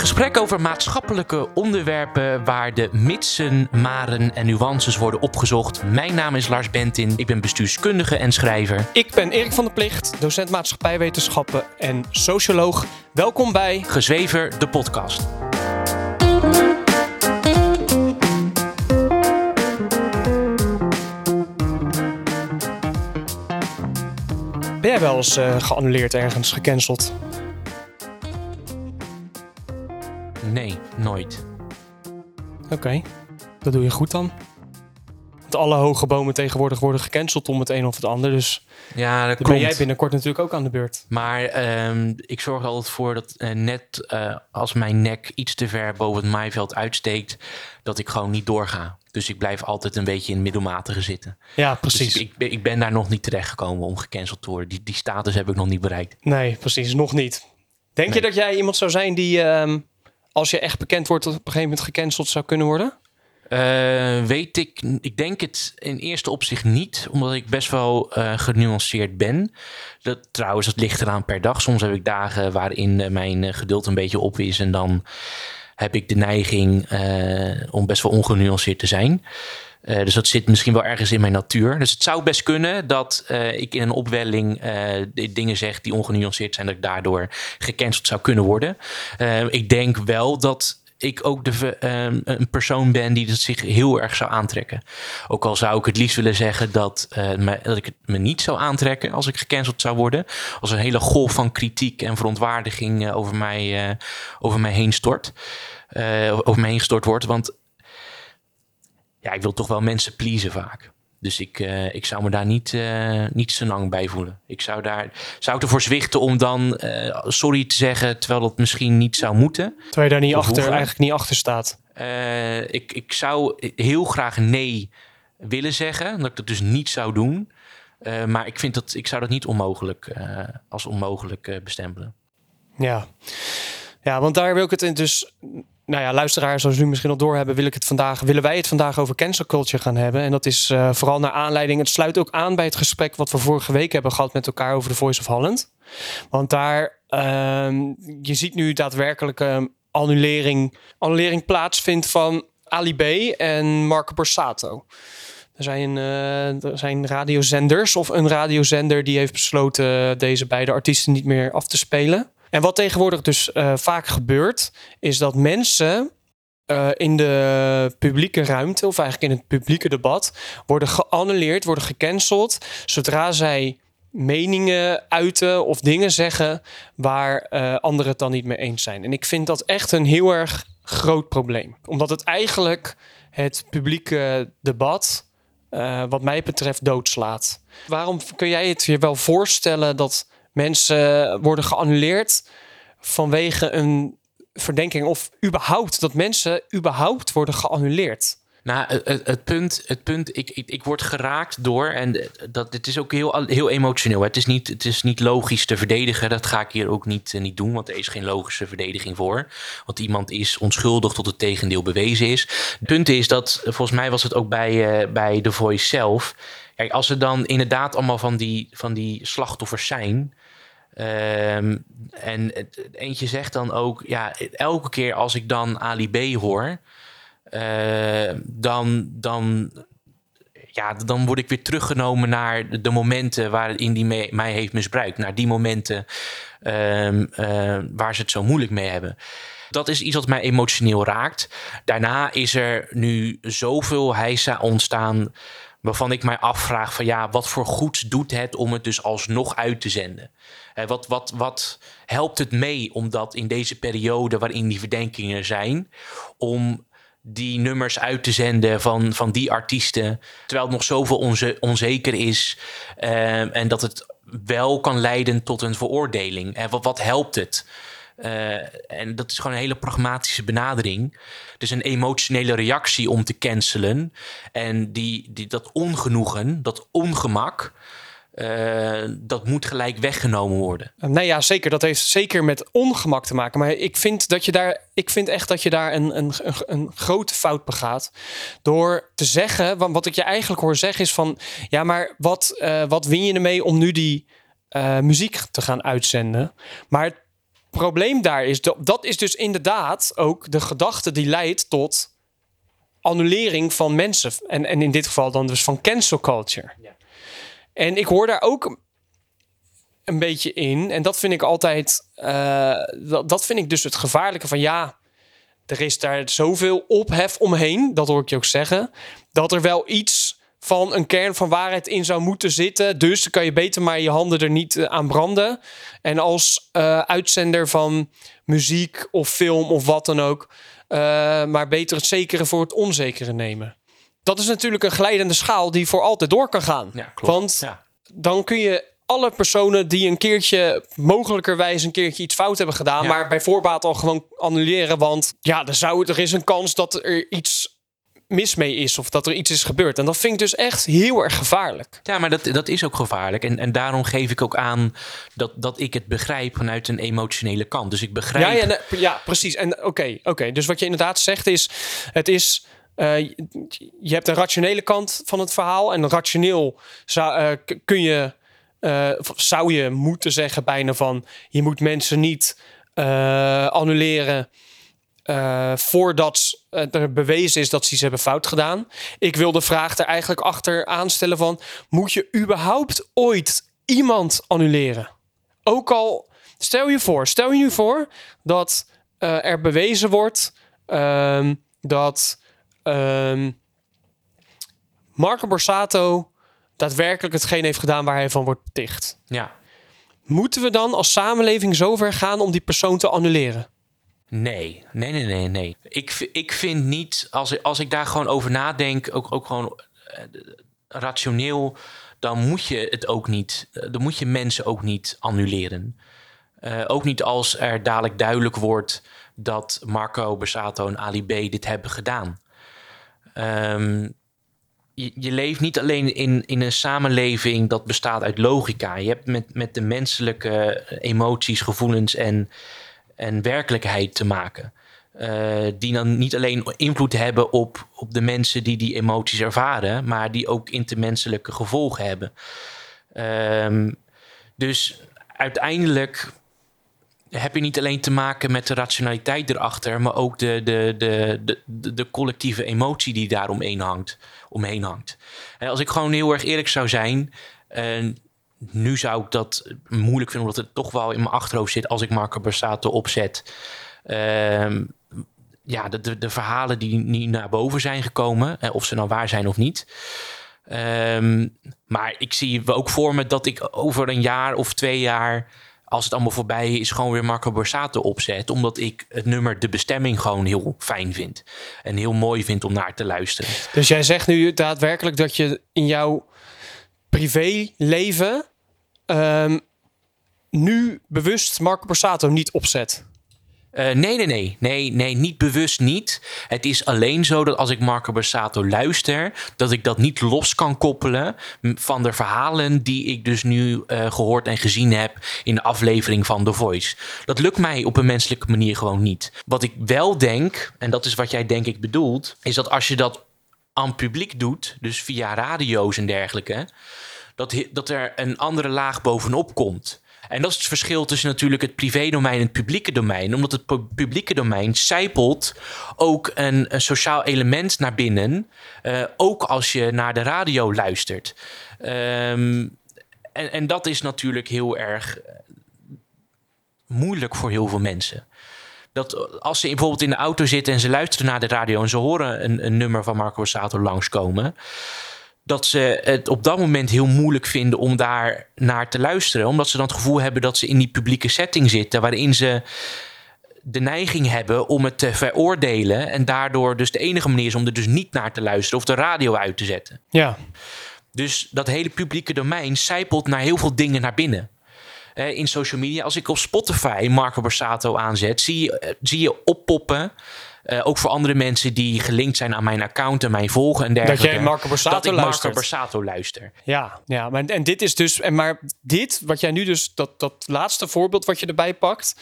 gesprek over maatschappelijke onderwerpen waar de mitsen, maren en nuances worden opgezocht. Mijn naam is Lars Bentin, ik ben bestuurskundige en schrijver. Ik ben Erik van der Plicht, docent maatschappijwetenschappen en socioloog. Welkom bij Gezwever, de podcast. Ben jij wel eens uh, geannuleerd ergens, gecanceld? Nee, nooit. Oké, dat doe je goed dan. Want alle hoge bomen tegenwoordig worden gecanceld om het een of het ander. Dus ja, dat ben jij binnenkort natuurlijk ook aan de beurt. Maar ehm, ik zorg er altijd voor dat uh, net uh, als mijn nek iets te ver boven het maaiveld uitsteekt, dat ik gewoon niet doorga. Dus ik blijf altijd een beetje in het middelmatige zitten. Ja, precies. Dus ik, ben, ik ben daar nog niet terechtgekomen om gecanceld te worden. Die, die status heb ik nog niet bereikt. Nee, precies. Nog niet. Denk nee. je dat jij iemand zou zijn die, um, als je echt bekend wordt, op een gegeven moment gecanceld zou kunnen worden? Uh, weet ik, ik denk het in eerste opzicht niet, omdat ik best wel uh, genuanceerd ben. Dat, trouwens, dat ligt eraan per dag. Soms heb ik dagen waarin uh, mijn geduld een beetje op is en dan heb ik de neiging om best wel ongenuanceerd te zijn. Uh, dus dat zit misschien wel ergens in mijn natuur. Dus het zou best kunnen dat uh, ik in een opwelling uh, dingen zeg die ongenuanceerd zijn, dat ik daardoor gecanceld zou kunnen worden. ik denk wel dat ik ook de, een persoon ben die het zich heel erg zou aantrekken. Ook al zou ik het liefst willen zeggen dat, dat ik het me niet zou aantrekken als ik gecanceld zou worden. Als een hele golf van kritiek en verontwaardiging over, mij, over mij heen stort. over mij heen gestort wordt. Want ja, ik wil toch wel mensen pleasen vaak. Dus ik, uh, ik zou me daar niet, uh, niet zo lang bij voelen. Ik zou, daar, zou ik ervoor zwichten om dan uh, sorry te zeggen, terwijl dat misschien niet zou moeten. Terwijl je daar niet achter, eigenlijk niet achter staat. ik, ik zou heel graag nee willen zeggen, dat ik dat dus niet zou doen. maar ik, vind dat, ik zou dat niet onmogelijk, als onmogelijk bestempelen. Ja. ja, want daar wil ik het dus nou ja, luisteraars, zoals u misschien al doorhebben, wil ik het vandaag, willen wij het vandaag over cancel culture gaan hebben. En dat is uh, vooral naar aanleiding. Het sluit ook aan bij het gesprek wat we vorige week hebben gehad met elkaar over de Voice of Holland. Want daar, uh, je ziet nu daadwerkelijk uh, annulering, annulering plaatsvindt van Ali B en Marco Borsato. Er zijn, uh, er zijn radiozenders of een radiozender die heeft besloten deze beide artiesten niet meer af te spelen. En wat tegenwoordig dus uh, vaak gebeurt, is dat mensen uh, in de publieke ruimte, of eigenlijk in het publieke debat, worden geannuleerd, worden gecanceld, zodra zij meningen uiten of dingen zeggen waar uh, anderen het dan niet mee eens zijn. En ik vind dat echt een heel erg groot probleem, omdat het eigenlijk het publieke debat, wat mij betreft, doodslaat. Waarom kun jij het je wel voorstellen dat Mensen worden geannuleerd vanwege een verdenking of überhaupt dat mensen überhaupt worden geannuleerd. Nou, het, het, punt, het punt ik, ik, ik word geraakt door, en dat, het is ook heel, heel emotioneel. Het is, niet, het is niet logisch te verdedigen. Dat ga ik hier ook niet, niet doen, want er is geen logische verdediging voor. Want iemand is onschuldig tot het tegendeel bewezen is. Het punt is dat, volgens mij was het ook bij, uh, bij The Voice zelf. Kijk, als er dan inderdaad allemaal van die, van die slachtoffers zijn. Um, en eentje zegt dan ook, ja, elke keer als ik dan Ali B hoor, uh, dan, dan, ja, dan word ik weer teruggenomen naar de momenten waarin die mij heeft misbruikt. Naar die momenten um, uh, waar ze het zo moeilijk mee hebben. Dat is iets wat mij emotioneel raakt. Daarna is er nu zoveel heisa ontstaan waarvan ik mij afvraag van ja, wat voor goeds doet het om het dus alsnog uit te zenden? Uh, wat, wat, wat helpt het mee om dat in deze periode waarin die verdenkingen zijn, om die nummers uit te zenden van, van die artiesten, terwijl het nog zoveel onze, onzeker is uh, en dat het wel kan leiden tot een veroordeling. En wat, wat helpt het? Uh, en dat is gewoon een hele pragmatische benadering. Dus een emotionele reactie om te cancelen. En die, die, dat ongenoegen, dat ongemak. Uh, dat moet gelijk weggenomen worden. Nee, ja, zeker. Dat heeft zeker met ongemak te maken. Maar ik vind, dat je daar, ik vind echt dat je daar een, een, een, grote fout begaat. Door te zeggen, want wat ik je eigenlijk hoor zeggen is van... Ja, maar wat, uh, wat win je ermee om nu die muziek te gaan uitzenden? Maar probleem daar is, dat, dat is dus inderdaad ook de gedachte die leidt tot annulering van mensen. En, en in dit geval dan dus van cancel culture. Ja. En ik hoor daar ook een beetje in. En dat vind ik altijd, eh, dat, dat vind ik dus het gevaarlijke van ja, er is daar zoveel ophef omheen, dat hoor ik je ook zeggen, dat er wel iets van een kern van waarheid in zou moeten zitten. Dus kan je beter maar je handen er niet eh, aan branden. En als eh, uitzender van muziek of film of wat dan ook, eh, maar beter het zekere voor het onzekere nemen. Dat is natuurlijk een glijdende schaal die voor altijd door kan gaan. Ja, klopt. Want Ja. dan kun je alle personen die een keertje, mogelijkerwijs een keertje iets fout hebben gedaan, Ja. maar bij voorbaat al gewoon annuleren. Want ja, er, zou, er is een kans dat er iets mis mee is of dat er iets is gebeurd. En dat vind ik dus echt heel erg gevaarlijk. Ja, maar dat, dat is ook gevaarlijk. En, en daarom geef ik ook aan dat, dat ik het begrijp vanuit een emotionele kant. Dus ik begrijp. Ja, ja, precies. En oké, oké. dus wat je inderdaad zegt is, het is. eh, je hebt een rationele kant van het verhaal. En rationeel zou, eh, kun je, eh, zou je moeten zeggen bijna van... je moet mensen niet annuleren eh, voordat er bewezen is dat ze iets hebben fout gedaan. Ik wil de vraag er eigenlijk achter aanstellen van... moet je überhaupt ooit iemand annuleren? Ook al, stel je voor, stel je nu voor dat eh, er bewezen wordt ehm, dat ehm, Marco Borsato daadwerkelijk hetgeen heeft gedaan waar hij van wordt beticht. Ja. Moeten we dan als samenleving zover gaan om die persoon te annuleren? Nee, nee, nee, nee, nee. Ik, ik vind niet, als, als ik daar gewoon over nadenk, ook, ook gewoon eh, rationeel, dan moet je het ook niet, eh, dan moet je mensen ook niet annuleren. Eh, ook niet als er dadelijk duidelijk wordt dat Marco Borsato en Ali B dit hebben gedaan. Ehm, je, je leeft niet alleen in, in een samenleving dat bestaat uit logica. Je hebt met, met de menselijke emoties, gevoelens en, en werkelijkheid te maken. Eh, die dan niet alleen invloed hebben op, op de mensen die die emoties ervaren, maar die ook intermenselijke gevolgen hebben. Ehm, dus uiteindelijk heb je niet alleen te maken met de rationaliteit erachter, maar ook de, de, de, de, de, collectieve emotie die daar omheen hangt. Omheen hangt. En als ik gewoon heel erg eerlijk zou zijn, en nu zou ik dat moeilijk vinden, omdat het toch wel in mijn achterhoofd zit als ik Marco Borsato opzet. Ehm, ja, de, de, verhalen die nu naar boven zijn gekomen, eh, of ze nou waar zijn of niet. Ehm, maar ik zie ook voor me dat ik over een jaar of twee jaar, als het allemaal voorbij is, gewoon weer Marco Borsato opzet. Omdat ik het nummer De Bestemming gewoon heel fijn vind. En heel mooi vind om naar te luisteren. Dus jij zegt nu daadwerkelijk dat je in jouw privéleven ehm, nu bewust Marco Borsato niet opzet. Eh, nee, nee, nee, nee, nee, niet bewust niet. Het is alleen zo dat als ik Marco Borsato luister, dat ik dat niet los kan koppelen van de verhalen die ik dus nu eh, gehoord en gezien heb in de aflevering van The Voice. Dat lukt mij op een menselijke manier gewoon niet. Wat ik wel denk, en dat is wat jij denk ik bedoelt, is dat als je dat aan publiek doet, dus via radio's en dergelijke, dat, dat er een andere laag bovenop komt. En dat is het verschil tussen natuurlijk het privédomein en het publieke domein. Omdat het pu- publieke domein zijpelt ook een, een sociaal element naar binnen. eh, ook als je naar de radio luistert. Ehm, en, en dat is natuurlijk heel erg eh, moeilijk voor heel veel mensen. Dat als ze bijvoorbeeld in de auto zitten en ze luisteren naar de radio en ze horen een, nummer van Marco Borsato langskomen dat ze het op dat moment heel moeilijk vinden om daar naar te luisteren. Omdat ze dan het gevoel hebben dat ze in die publieke setting zitten. waarin ze de neiging hebben om het te veroordelen. En daardoor dus de enige manier is om er dus niet naar te luisteren of de radio uit te zetten. Ja, Dus dat hele publieke domein zijpelt naar heel veel dingen naar binnen. Eh, in social media, als ik op Spotify Marco Borsato aanzet, zie je, eh, zie je oppoppen. Eh, ook voor andere mensen die gelinkt zijn aan mijn account en mij volgen en dergelijke. jij Marco Borsato dat ik Marco luistert. Borsato luister. ja, ja. Maar, en dit is dus, en maar dit, wat jij nu dus, dat, dat laatste voorbeeld wat je erbij pakt,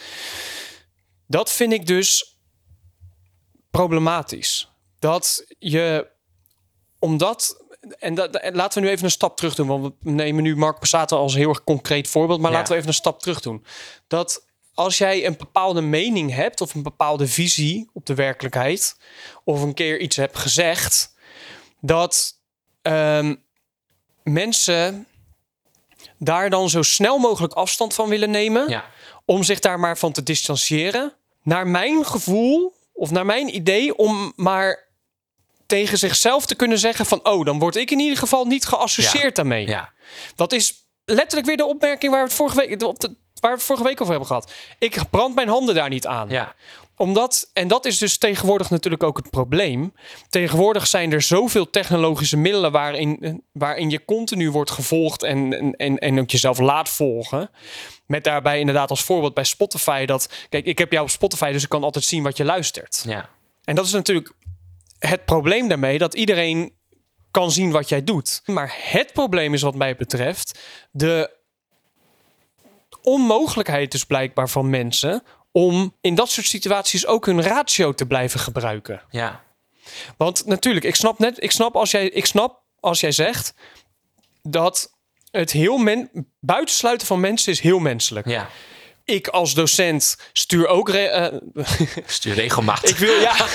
dat vind ik dus problematisch. Dat je, omdat, en dat, en laten we nu even een stap terug doen, want we nemen nu Mark Passato als heel erg concreet voorbeeld, maar Ja. laten we even een stap terug doen. Dat als jij een bepaalde mening hebt of een bepaalde visie op de werkelijkheid, of een keer iets hebt gezegd, dat ehm, mensen daar dan zo snel mogelijk afstand van willen nemen, Ja. om zich daar maar van te distancieren. Naar mijn gevoel, of naar mijn idee, om maar tegen zichzelf te kunnen zeggen van, oh, dan word ik in ieder geval niet geassocieerd daarmee. Ja. Dat is letterlijk weer de opmerking waar we het vorige week, op de, waar we het vorige week over hebben gehad. Ik brand mijn handen daar niet aan. Ja. Omdat, en dat is dus tegenwoordig natuurlijk ook het probleem. Tegenwoordig zijn er zoveel technologische middelen waarin, waarin je continu wordt gevolgd en, en, en, en ook jezelf laat volgen. Met daarbij inderdaad als voorbeeld bij Spotify dat, kijk, ik heb jou op Spotify, dus ik kan altijd zien wat je luistert. Ja. En dat is natuurlijk het probleem daarmee, dat iedereen kan zien wat jij doet. Maar het probleem is wat mij betreft de onmogelijkheid dus blijkbaar van mensen om in dat soort situaties ook hun ratio te blijven gebruiken. Ja. Want natuurlijk, ik snap net, ik snap als jij, ik snap als jij zegt dat het heel men, buitensluiten van mensen is heel menselijk. Ja. Ik als docent stuur ook. re- eh, Stuur regelmatig. ik wil ja.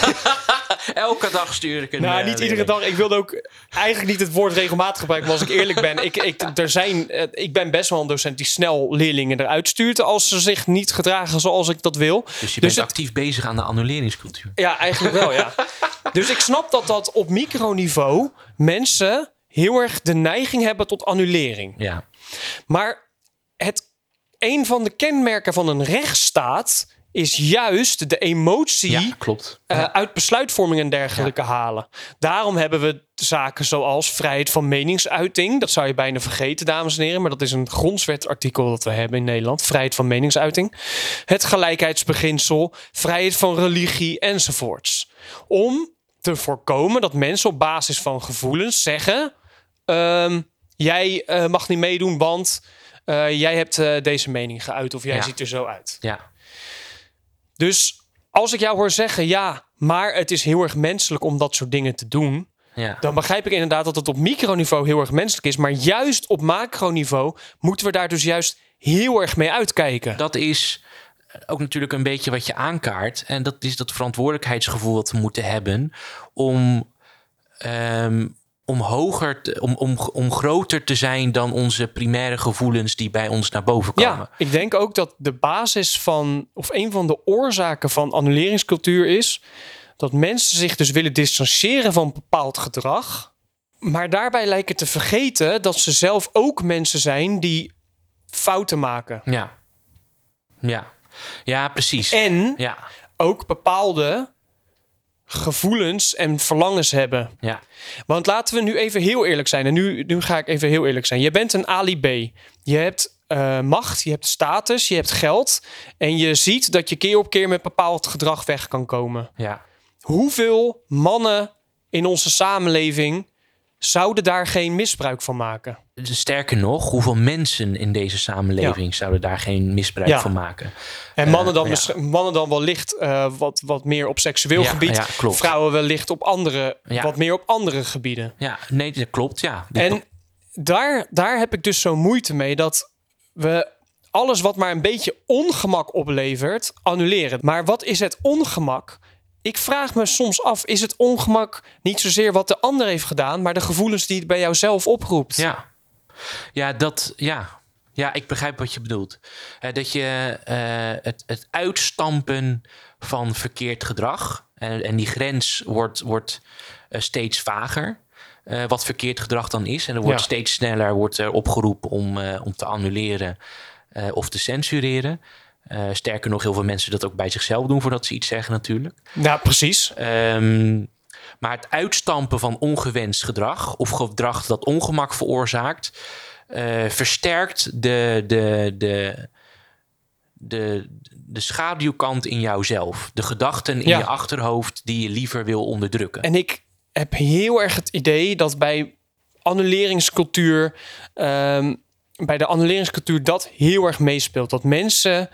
Elke dag stuur ik een. Nou, eh, niet iedere dag. Ik wilde ook eigenlijk niet het woord regelmatig gebruiken, maar als ik eerlijk ben. Ik, ik, er zijn, eh, ik ben best wel een docent die snel leerlingen eruit stuurt als ze zich niet gedragen zoals ik dat wil. Dus je Dus bent het- actief bezig aan de annuleringscultuur. Ja, eigenlijk wel, ja. Dus ik snap dat dat op microniveau mensen heel erg de neiging hebben tot annulering. Ja. Maar het, een van de kenmerken van een rechtsstaat is juist de emotie Ja, klopt. eh, uit besluitvorming en dergelijke halen. Daarom hebben we zaken zoals vrijheid van meningsuiting. Dat zou je bijna vergeten, dames en heren. Maar dat is een grondwetartikel dat we hebben in Nederland. Vrijheid van meningsuiting. Het gelijkheidsbeginsel. Vrijheid van religie enzovoorts. Om te voorkomen dat mensen op basis van gevoelens zeggen... ehm, jij eh, mag niet meedoen, want eh, jij hebt deze mening geuit... of jij ziet er zo uit. Ja. Dus als ik jou hoor zeggen, ja, maar het is heel erg menselijk om dat soort dingen te doen, Ja. dan begrijp ik inderdaad dat het op microniveau heel erg menselijk is. Maar juist op macroniveau moeten we daar dus juist heel erg mee uitkijken. Dat is ook natuurlijk een beetje wat je aankaart. En dat is dat verantwoordelijkheidsgevoel dat we moeten hebben om, ehm, om hoger, te- om, om, om groter te zijn dan onze primaire gevoelens die bij ons naar boven komen. Ja, ik denk ook dat de basis van, of een van de oorzaken van annuleringscultuur is dat mensen zich dus willen distancieren van bepaald gedrag, maar daarbij lijken te vergeten dat ze zelf ook mensen zijn die fouten maken. Ja. Ja, ja precies. En Ja, ook bepaalde gevoelens en verlangens hebben. ja, Want laten we nu even heel eerlijk zijn. En nu, nu ga ik even heel eerlijk zijn. Je bent een Ali B. Je hebt eh, macht, je hebt status, je hebt geld. En je ziet dat je keer op keer met bepaald gedrag weg kan komen. ja. Hoeveel mannen in onze samenleving zouden daar geen misbruik van maken? Sterker nog, hoeveel mensen in deze samenleving zouden daar geen misbruik Ja. van maken? En mannen dan, ja. mis- mannen dan wellicht eh, wat, wat meer op seksueel gebied. ja, klopt. Vrouwen wellicht op andere, wat meer op andere gebieden. Ja, nee, dat klopt. Ja. En daar, daar heb ik dus zo moeite mee dat we alles wat maar een beetje ongemak oplevert, annuleren. Maar wat is het ongemak? Ik vraag me soms af, is het ongemak niet zozeer wat de ander heeft gedaan, maar de gevoelens die het bij jou zelf oproept? Ja, ja, dat, ja. ja, ik begrijp wat je bedoelt. Dat je eh, het, het uitstampen van verkeerd gedrag, en, en die grens wordt, wordt eh, steeds vager. eh, wat verkeerd gedrag dan is. En er wordt Ja. steeds sneller wordt er opgeroepen om, om te annuleren of te censureren. Eh, sterker nog, heel veel mensen dat ook bij zichzelf doen voordat ze iets zeggen natuurlijk. Ja, precies. Ehm, maar het uitstampen van ongewenst gedrag of gedrag dat ongemak veroorzaakt, eh, versterkt de, de, de, de, de schaduwkant in jouzelf. De gedachten in Ja. je achterhoofd die je liever wil onderdrukken. En ik heb heel erg het idee dat bij annuleringscultuur, ehm, bij de annuleringscultuur dat heel erg meespeelt. Dat mensen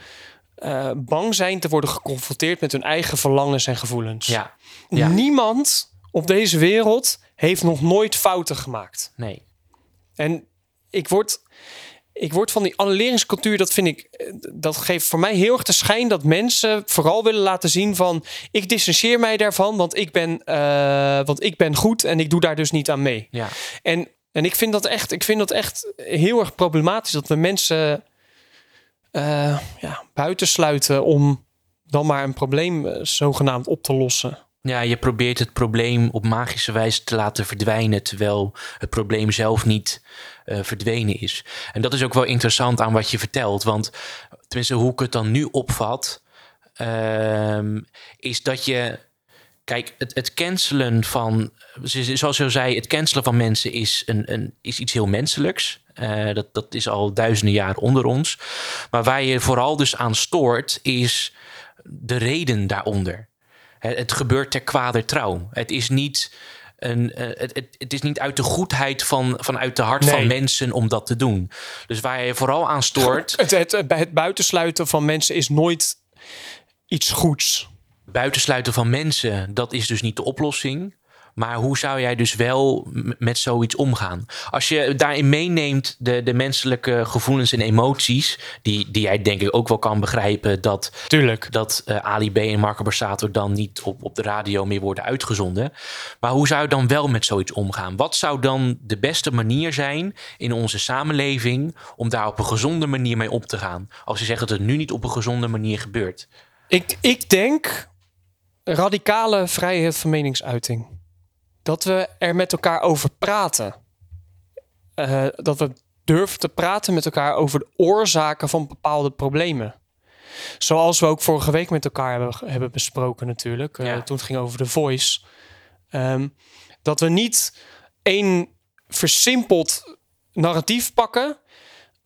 eh, bang zijn te worden geconfronteerd met hun eigen verlangens en gevoelens. ja, ja. Niemand op deze wereld heeft nog nooit fouten gemaakt. nee. En ik word. ik word van die annuleringscultuur, dat vind ik, dat geeft voor mij heel erg de schijn dat mensen vooral willen laten zien van, ik distancieer mij daarvan, want ik ben, uh, want ik ben goed en ik doe daar dus niet aan mee. Ja. En, en ik vind dat echt, ik vind dat echt heel erg problematisch dat we mensen uh, ja, buitensluiten om dan maar een probleem uh, zogenaamd op te lossen. Ja, je probeert het probleem op magische wijze te laten verdwijnen, terwijl het probleem zelf niet uh, verdwenen is. En dat is ook wel interessant aan wat je vertelt, want tenminste hoe ik het dan nu opvat, uh, is dat je, kijk, het, het cancelen van, zoals je zei, het cancelen van mensen is, een, een, is iets heel menselijks. Uh, dat, dat is al duizenden jaren onder ons. Maar waar je vooral dus aan stoort, is de reden daaronder. Het gebeurt ter kwade trouw. Het is niet, een, uh, het, het, het, is niet uit de goedheid van, vanuit de hart nee. van mensen om dat te doen. Dus waar je vooral aan stoort. Het, het, het buitensluiten van mensen is nooit iets goeds. Buitensluiten van mensen, dat is dus niet de oplossing. Maar hoe zou jij dus wel met zoiets omgaan? Als je daarin meeneemt de, de menselijke gevoelens en emoties, die, die jij denk ik ook wel kan begrijpen dat, Tuurlijk. dat uh, Ali B en Marco Borsato dan niet op, op de radio meer worden uitgezonden. Maar hoe zou je dan wel met zoiets omgaan? Wat zou dan de beste manier zijn in onze samenleving om daar op een gezonde manier mee om te gaan? Als je zegt dat het nu niet op een gezonde manier gebeurt. Ik, ik denk radicale vrijheid van meningsuiting dat we er met elkaar over praten. Uh, dat we durven te praten met elkaar over de oorzaken van bepaalde problemen. Zoals we ook vorige week met elkaar hebben, hebben besproken natuurlijk. Uh, ja. Toen het ging over de voice. Um, dat we niet één versimpeld narratief pakken...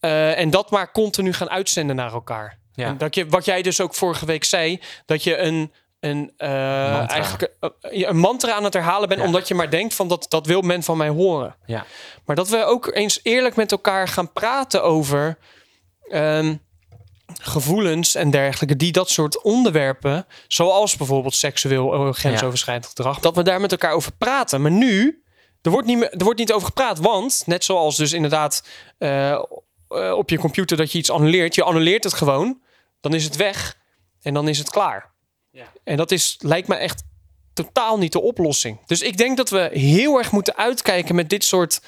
Uh, en dat maar continu gaan uitzenden naar elkaar. Ja. En dat je, wat jij dus ook vorige week zei... dat je een een, uh, eigenlijk uh, een mantra aan het herhalen bent, ja. omdat je maar denkt van dat, dat wil men van mij horen. Ja. Maar dat we ook eens eerlijk met elkaar gaan praten over um, gevoelens en dergelijke, die dat soort onderwerpen, zoals bijvoorbeeld seksueel grensoverschrijdend gedrag, dat we daar met elkaar over praten. Maar nu, er wordt niet, meer, er wordt niet over gepraat, want net zoals dus inderdaad uh, op je computer dat je iets annuleert, je annuleert het gewoon, dan is het weg en dan is het klaar. Ja. En dat is, lijkt me echt totaal niet de oplossing. Dus ik denk dat we heel erg moeten uitkijken met dit soort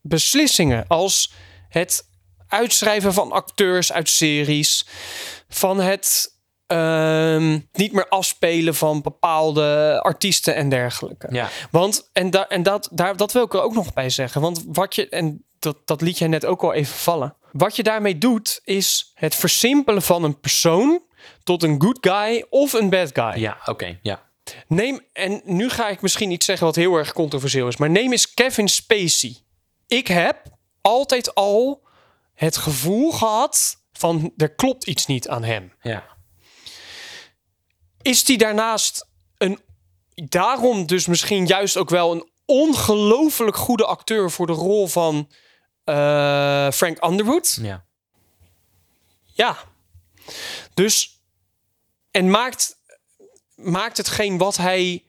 beslissingen. Als het uitschrijven van acteurs uit series. Van het uh, niet meer afspelen van bepaalde artiesten en dergelijke. Ja. Want, en, en dat, daar, dat wil ik er ook nog bij zeggen. Want wat je, en dat, dat liet jij net ook al even vallen. Wat je daarmee doet, is het versimpelen van een persoon tot een good guy of een bad guy. Ja, oké, okay, ja. Neem, en nu ga ik misschien iets zeggen wat heel erg controversieel is, maar neem eens Kevin Spacey. Ik heb altijd al het gevoel gehad van er klopt iets niet aan hem. Ja. Is die daarnaast een, daarom dus misschien juist ook wel een ongelooflijk goede acteur voor de rol van uh, Frank Underwood? Ja. Ja. Dus, en maakt, maakt hetgeen wat hij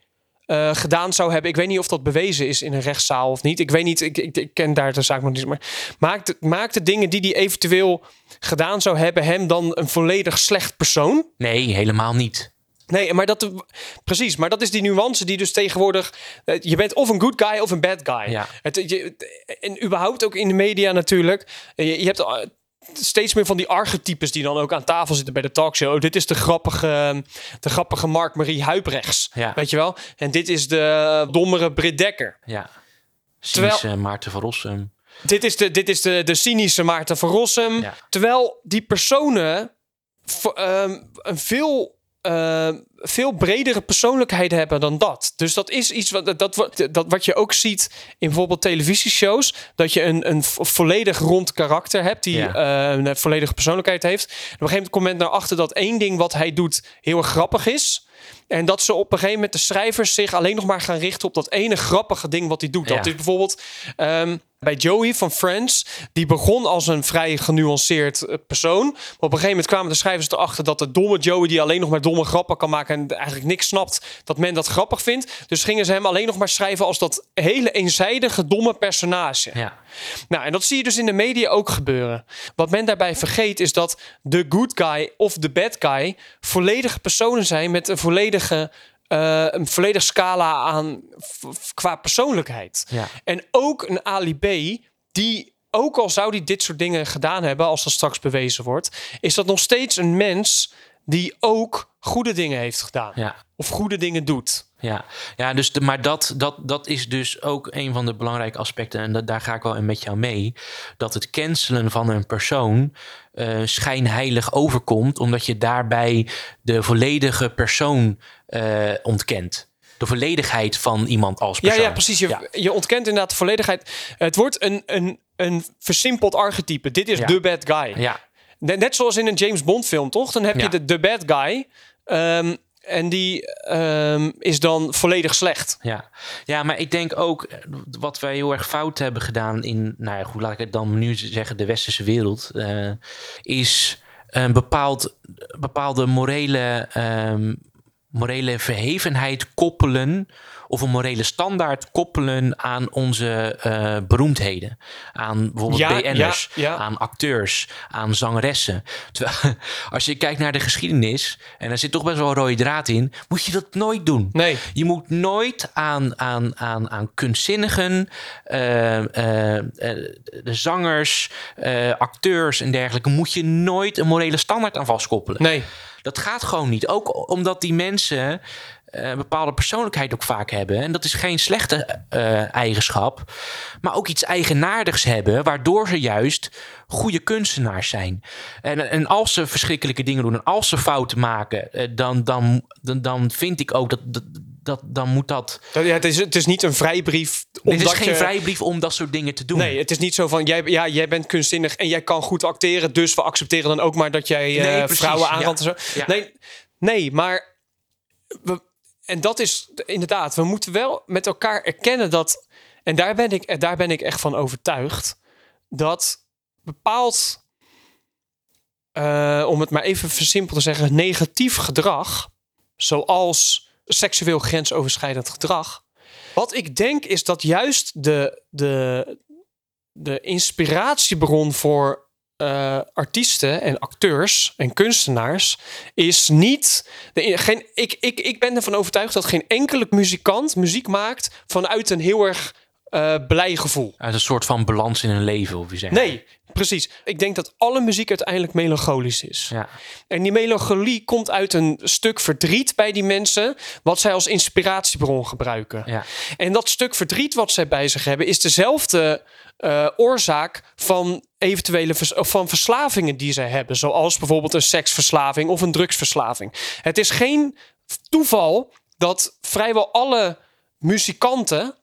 uh, gedaan zou hebben. Ik weet niet of dat bewezen is in een rechtszaal of niet. Ik weet niet, ik, ik, ik ken daar de zaak nog niet. Maar maakt, maakt de dingen die hij eventueel gedaan zou hebben hem dan een volledig slecht persoon? Nee, helemaal niet. Nee, maar dat precies. Maar dat is die nuance die dus tegenwoordig. Uh, je bent of een good guy of een bad guy. Ja. Het, je, en überhaupt ook in de media natuurlijk. Je, je hebt uh, steeds meer van die archetypes die dan ook aan tafel zitten bij de talkshow. Oh, dit is de grappige, de grappige Mark-Marie Huibrechts. Ja. Weet je wel? En dit is de dommere Britt Dekker. Ja. Cynische Terwijl, Maarten van Rossum. Dit is de, dit is de, de cynische Maarten van Rossum. Ja. Terwijl die personen um, een veel uh, veel bredere persoonlijkheid hebben dan dat. Dus dat is iets wat, dat, dat, wat je ook ziet in bijvoorbeeld televisieshows. Dat je een, een volledig rond karakter hebt die ja. uh, een volledige persoonlijkheid heeft. En op een gegeven moment komt men erachter dat één ding wat hij doet heel erg grappig is. En dat ze op een gegeven moment de schrijvers zich alleen nog maar gaan richten op dat ene grappige ding wat hij doet. Dat is bijvoorbeeld ehm, bij Joey van Friends. Die begon als een vrij genuanceerd eh, persoon. Maar op een gegeven moment kwamen de schrijvers erachter dat de domme Joey die alleen nog maar domme grappen kan maken en eigenlijk niks snapt, dat men dat grappig vindt. Dus gingen ze hem alleen nog maar schrijven als dat hele eenzijdige domme personage. Ja. Nou, en dat zie je dus in de media ook gebeuren. Wat men daarbij vergeet is dat de good guy of de bad guy volledige personen zijn met een volledige, eh, een volledig scala aan qua persoonlijkheid. Ja. En ook een Ali B, die ook al zou die dit soort dingen gedaan hebben, als dat straks bewezen wordt, is dat nog steeds een mens die ook goede dingen heeft gedaan. Ja. Of goede dingen doet. Ja, ja dus de, maar dat, dat, dat is dus ook een van de belangrijke aspecten. En dat, daar ga ik wel in met jou mee. Dat het cancelen van een persoon eh, schijnheilig overkomt. Omdat je daarbij de volledige persoon eh, ontkent. De volledigheid van iemand als Ja, persoon. ja, precies. Je, Ja. je ontkent inderdaad de volledigheid. Het wordt een, een, een versimpeld archetype. Dit is Ja. de bad guy. Ja, Net, zoals in een James Bond film, toch? Dan heb je Ja. de, de bad guy. ehm, en die ehm, is dan volledig slecht. Ja. ja, maar ik denk ook eh, wat wij heel erg fout hebben gedaan in, nou ja, hoe laat ik het dan nu zeggen, de westerse wereld, eh, is een bepaald, bepaalde morele, ehm, morele verhevenheid koppelen of een morele standaard koppelen aan onze eh, beroemdheden. Aan bijvoorbeeld Ja, BN'ers, ja, ja. aan acteurs, aan zangeressen. Terwijl als je kijkt naar de geschiedenis, en er zit toch best wel een rode draad in, moet je dat nooit doen. Nee. Je moet nooit aan, aan, aan, aan kunstzinnigen, eh, eh, de zangers, acteurs en dergelijke, moet je nooit een morele standaard aan vastkoppelen. Nee. Dat gaat gewoon niet. Ook omdat die mensen een bepaalde persoonlijkheid ook vaak hebben. En dat is geen slechte eh, eigenschap, maar ook iets eigenaardigs hebben, waardoor ze juist goede kunstenaars zijn. En, en als ze verschrikkelijke dingen doen en als ze fouten maken, eh, dan, dan, dan, dan vind ik ook dat, dat, dat dan moet dat. Ja, het, is, het is niet een vrijbrief. Dit is geen je- vrijbrief om dat soort dingen te doen. Nee, het is niet zo van, jij, ja, jij bent kunstzinnig en jij kan goed acteren, dus we accepteren dan ook maar dat jij eh, Nee, vrouwen aanrandt. Ja. Nee, nee, maar we, en dat is inderdaad, we moeten wel met elkaar erkennen dat, en daar ben ik, daar ben ik echt van overtuigd, dat bepaald, eh, om het maar even versimpeld te zeggen, negatief gedrag, zoals seksueel grensoverschrijdend gedrag, wat ik denk is dat juist de, de, de inspiratiebron voor eh, artiesten en acteurs en kunstenaars is niet. De, geen, ik, ik, ik ben ervan overtuigd dat geen enkele muzikant muziek maakt vanuit een heel erg eh, blij gevoel. Uit een soort van balans in hun leven, of je zegt. Nee, precies. Ik denk dat alle muziek uiteindelijk melancholisch is. Ja. En die melancholie komt uit een stuk verdriet bij die mensen, wat zij als inspiratiebron gebruiken. Ja. En dat stuk verdriet wat zij bij zich hebben, is dezelfde eh, oorzaak van eventuele vers- van verslavingen die zij hebben. Zoals bijvoorbeeld een seksverslaving of een drugsverslaving. Het is geen toeval dat vrijwel alle muzikanten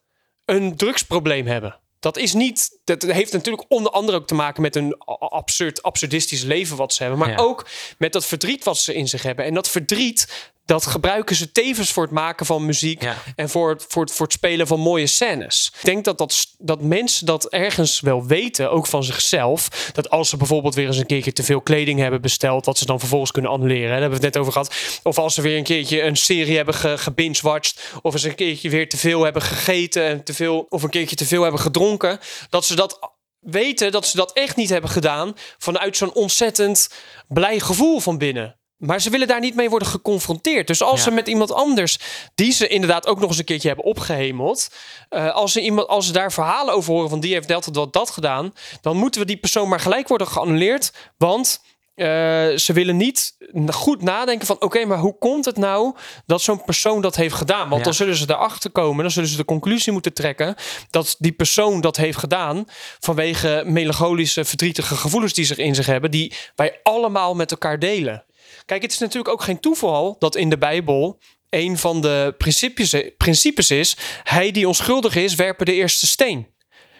een drugsprobleem hebben. Dat is niet. Dat heeft natuurlijk onder andere ook te maken met een absurd, absurdistisch leven wat ze hebben. Maar Ja. ook met dat verdriet wat ze in zich hebben. En dat verdriet, dat gebruiken ze tevens voor het maken van muziek. Ja. En voor het, voor, het, voor het spelen van mooie scènes. Ik denk dat, dat, dat mensen dat ergens wel weten, ook van zichzelf. Dat als ze bijvoorbeeld weer eens een keertje te veel kleding hebben besteld, dat ze dan vervolgens kunnen annuleren. Daar hebben we het net over gehad. Of als ze weer een keertje een serie hebben ge, gebingewatcht. Of eens een keertje weer te veel hebben gegeten. En te veel, of een keertje te veel hebben gedronken. Dat ze dat weten, dat ze dat echt niet hebben gedaan. Vanuit zo'n ontzettend blij gevoel van binnen. Maar ze willen daar niet mee worden geconfronteerd. Dus als Ja. ze met iemand anders, die ze inderdaad ook nog eens een keertje hebben opgehemeld. eh, als, ze iemand, als ze daar verhalen over horen van die heeft dat, dat, dat gedaan. Dan moeten we die persoon maar gelijk worden geannuleerd. Want eh, ze willen niet goed nadenken van... oké, maar hoe komt het nou dat zo'n persoon dat heeft gedaan? Want Ja. dan zullen ze erachter komen... dan zullen ze de conclusie moeten trekken... dat die persoon dat heeft gedaan... vanwege melancholische, verdrietige gevoelens die zich in zich hebben... die wij allemaal met elkaar delen. Kijk, het is natuurlijk ook geen toeval dat in de Bijbel... een van de principes, principes is... hij die onschuldig is, werpen de eerste steen.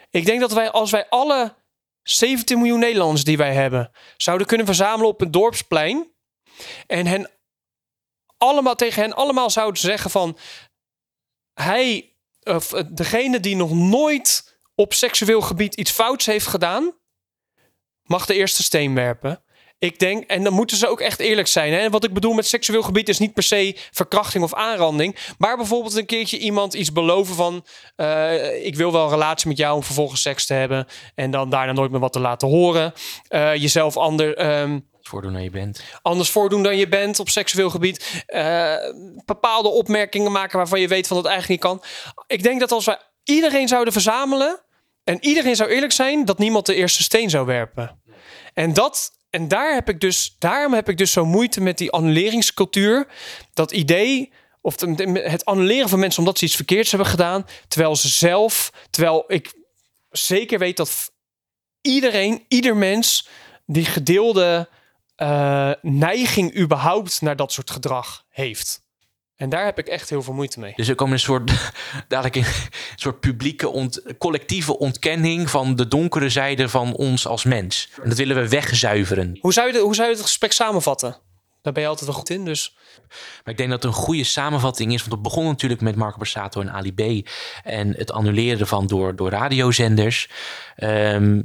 Ik denk dat wij, als wij alle 17 miljoen Nederlanders die wij hebben, zouden kunnen verzamelen op een dorpsplein. En hen allemaal tegen hen allemaal zouden zeggen van hij of eh, degene die nog nooit op seksueel gebied iets fouts heeft gedaan, mag de eerste steen werpen. Ik denk, en dan moeten ze ook echt eerlijk zijn. Hè? Wat ik bedoel met seksueel gebied is niet per se verkrachting of aanranding. Maar bijvoorbeeld een keertje iemand iets beloven van... eh, ik wil wel een relatie met jou om vervolgens seks te hebben. En dan daarna nooit meer wat te laten horen. Eh, jezelf ander, ehm, Voordoen dan je bent. anders voordoen dan je bent op seksueel gebied. Eh, bepaalde opmerkingen maken waarvan je weet van dat eigenlijk niet kan. Ik denk dat als we iedereen zouden verzamelen... en iedereen zou eerlijk zijn... dat niemand de eerste steen zou werpen. En dat... En daar heb ik dus, daarom heb ik dus zo moeite met die annuleringscultuur. Dat idee, of het annuleren van mensen omdat ze iets verkeerds hebben gedaan. Terwijl ze zelf, terwijl ik zeker weet dat iedereen, ieder mens, die gedeelde eh, neiging überhaupt naar dat soort gedrag heeft. En daar heb ik echt heel veel moeite mee. Dus er komt een soort, dadelijk een soort publieke, ont, collectieve ontkenning van de donkere zijde van ons als mens. En dat willen we wegzuiveren. Hoe zou je, de- hoe zou je het gesprek samenvatten? Daar ben je altijd wel goed in, dus... Maar ik denk dat het een goede samenvatting is. Want het begon natuurlijk met Marco Borsato en Ali B. En het annuleren ervan door, door radiozenders. Ehm,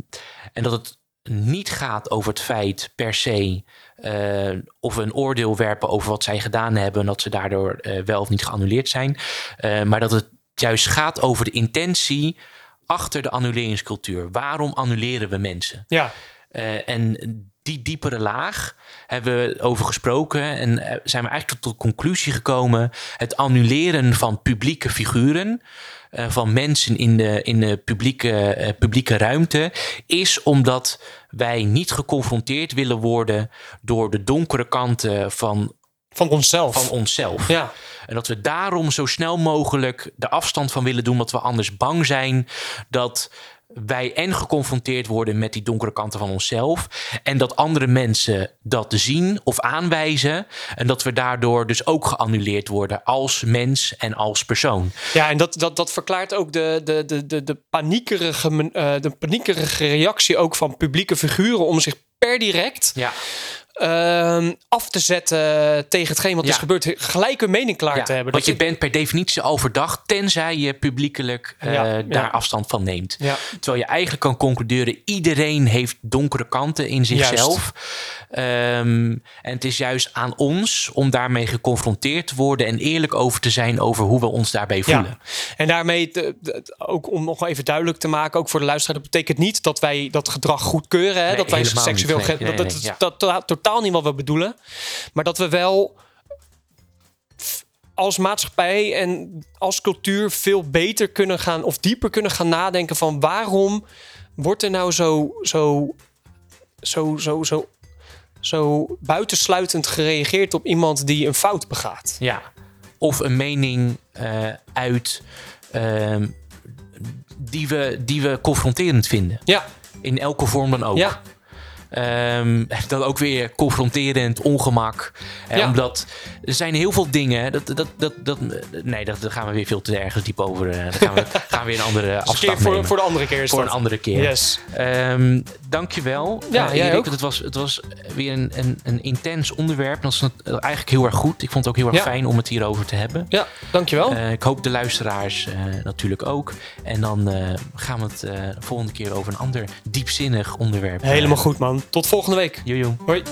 en dat het niet gaat over het feit per se... eh, of we een oordeel werpen over wat zij gedaan hebben... en dat ze daardoor eh, wel of niet geannuleerd zijn. Eh, maar dat het juist gaat over de intentie achter de annuleringscultuur. Waarom annuleren we mensen? Ja, en die diepere laag hebben we over gesproken en eh, zijn we eigenlijk tot de conclusie gekomen: het annuleren van publieke figuren, eh, van mensen in de, in de publieke, eh, publieke ruimte, is omdat wij niet geconfronteerd willen worden door de donkere kanten van, van onszelf. van onszelf. ja. En dat we daarom zo snel mogelijk de afstand van willen doen, omdat we anders bang zijn dat wij en geconfronteerd worden met die donkere kanten van onszelf. En dat andere mensen dat zien of aanwijzen. En dat we daardoor dus ook geannuleerd worden als mens en als persoon. Ja, en dat, dat, dat verklaart ook de, de, de, de, de, paniekerige, eh, de paniekerige reactie ook van publieke figuren om zich per direct Ja, ehm, af te zetten tegen hetgeen wat Ja. is gebeurd. Gelijk een mening klaar te hebben. want je Dat bent per definitie al verdacht, tenzij je publiekelijk eh, Ja, daar afstand van neemt. Terwijl je eigenlijk kan concluderen: iedereen heeft donkere kanten in zichzelf. Ehm, en het is juist aan ons om daarmee geconfronteerd te worden en eerlijk over te zijn over hoe we ons daarbij voelen. En daarmee, te- ook om nog even duidelijk te maken, ook voor de luisteraar, dat betekent niet dat wij dat gedrag goedkeuren. Hè? Nee, dat wij seksueel. niet. Nee, ge- nee, dat, dat dat- dat- totaal niet wat we bedoelen. Maar dat we wel als maatschappij en als cultuur veel beter kunnen gaan of dieper kunnen gaan nadenken van waarom wordt er nou zo, zo, zo, zo, zo, zo buitensluitend gereageerd op iemand die een fout begaat. Ja. Of een mening eh, uit ehm, die, we, die we confronterend vinden. Ja, In elke vorm dan ook. ja, Ehm, dan ook weer confronterend, ongemak. Eh, Ja. Omdat er zijn heel veel dingen. Dat, dat, dat, dat, nee, dat, daar gaan we weer veel te ergens diep over. eh, Dan gaan we, gaan we weer een andere keer voor, voor de andere keer Voor dat. een andere keer. Yes. Ehm, dankjewel. Ja, Erik. ook. Het was, het was weer een, een, een intens onderwerp. Dat is eigenlijk heel erg goed. Ik vond het ook heel erg Ja. fijn om het hierover te hebben. Ja, dankjewel. Eh, ik hoop de luisteraars natuurlijk ook. En dan gaan we het de volgende keer over een ander diepzinnig onderwerp. Helemaal goed, man. Tot volgende week. Jojo. Hoi.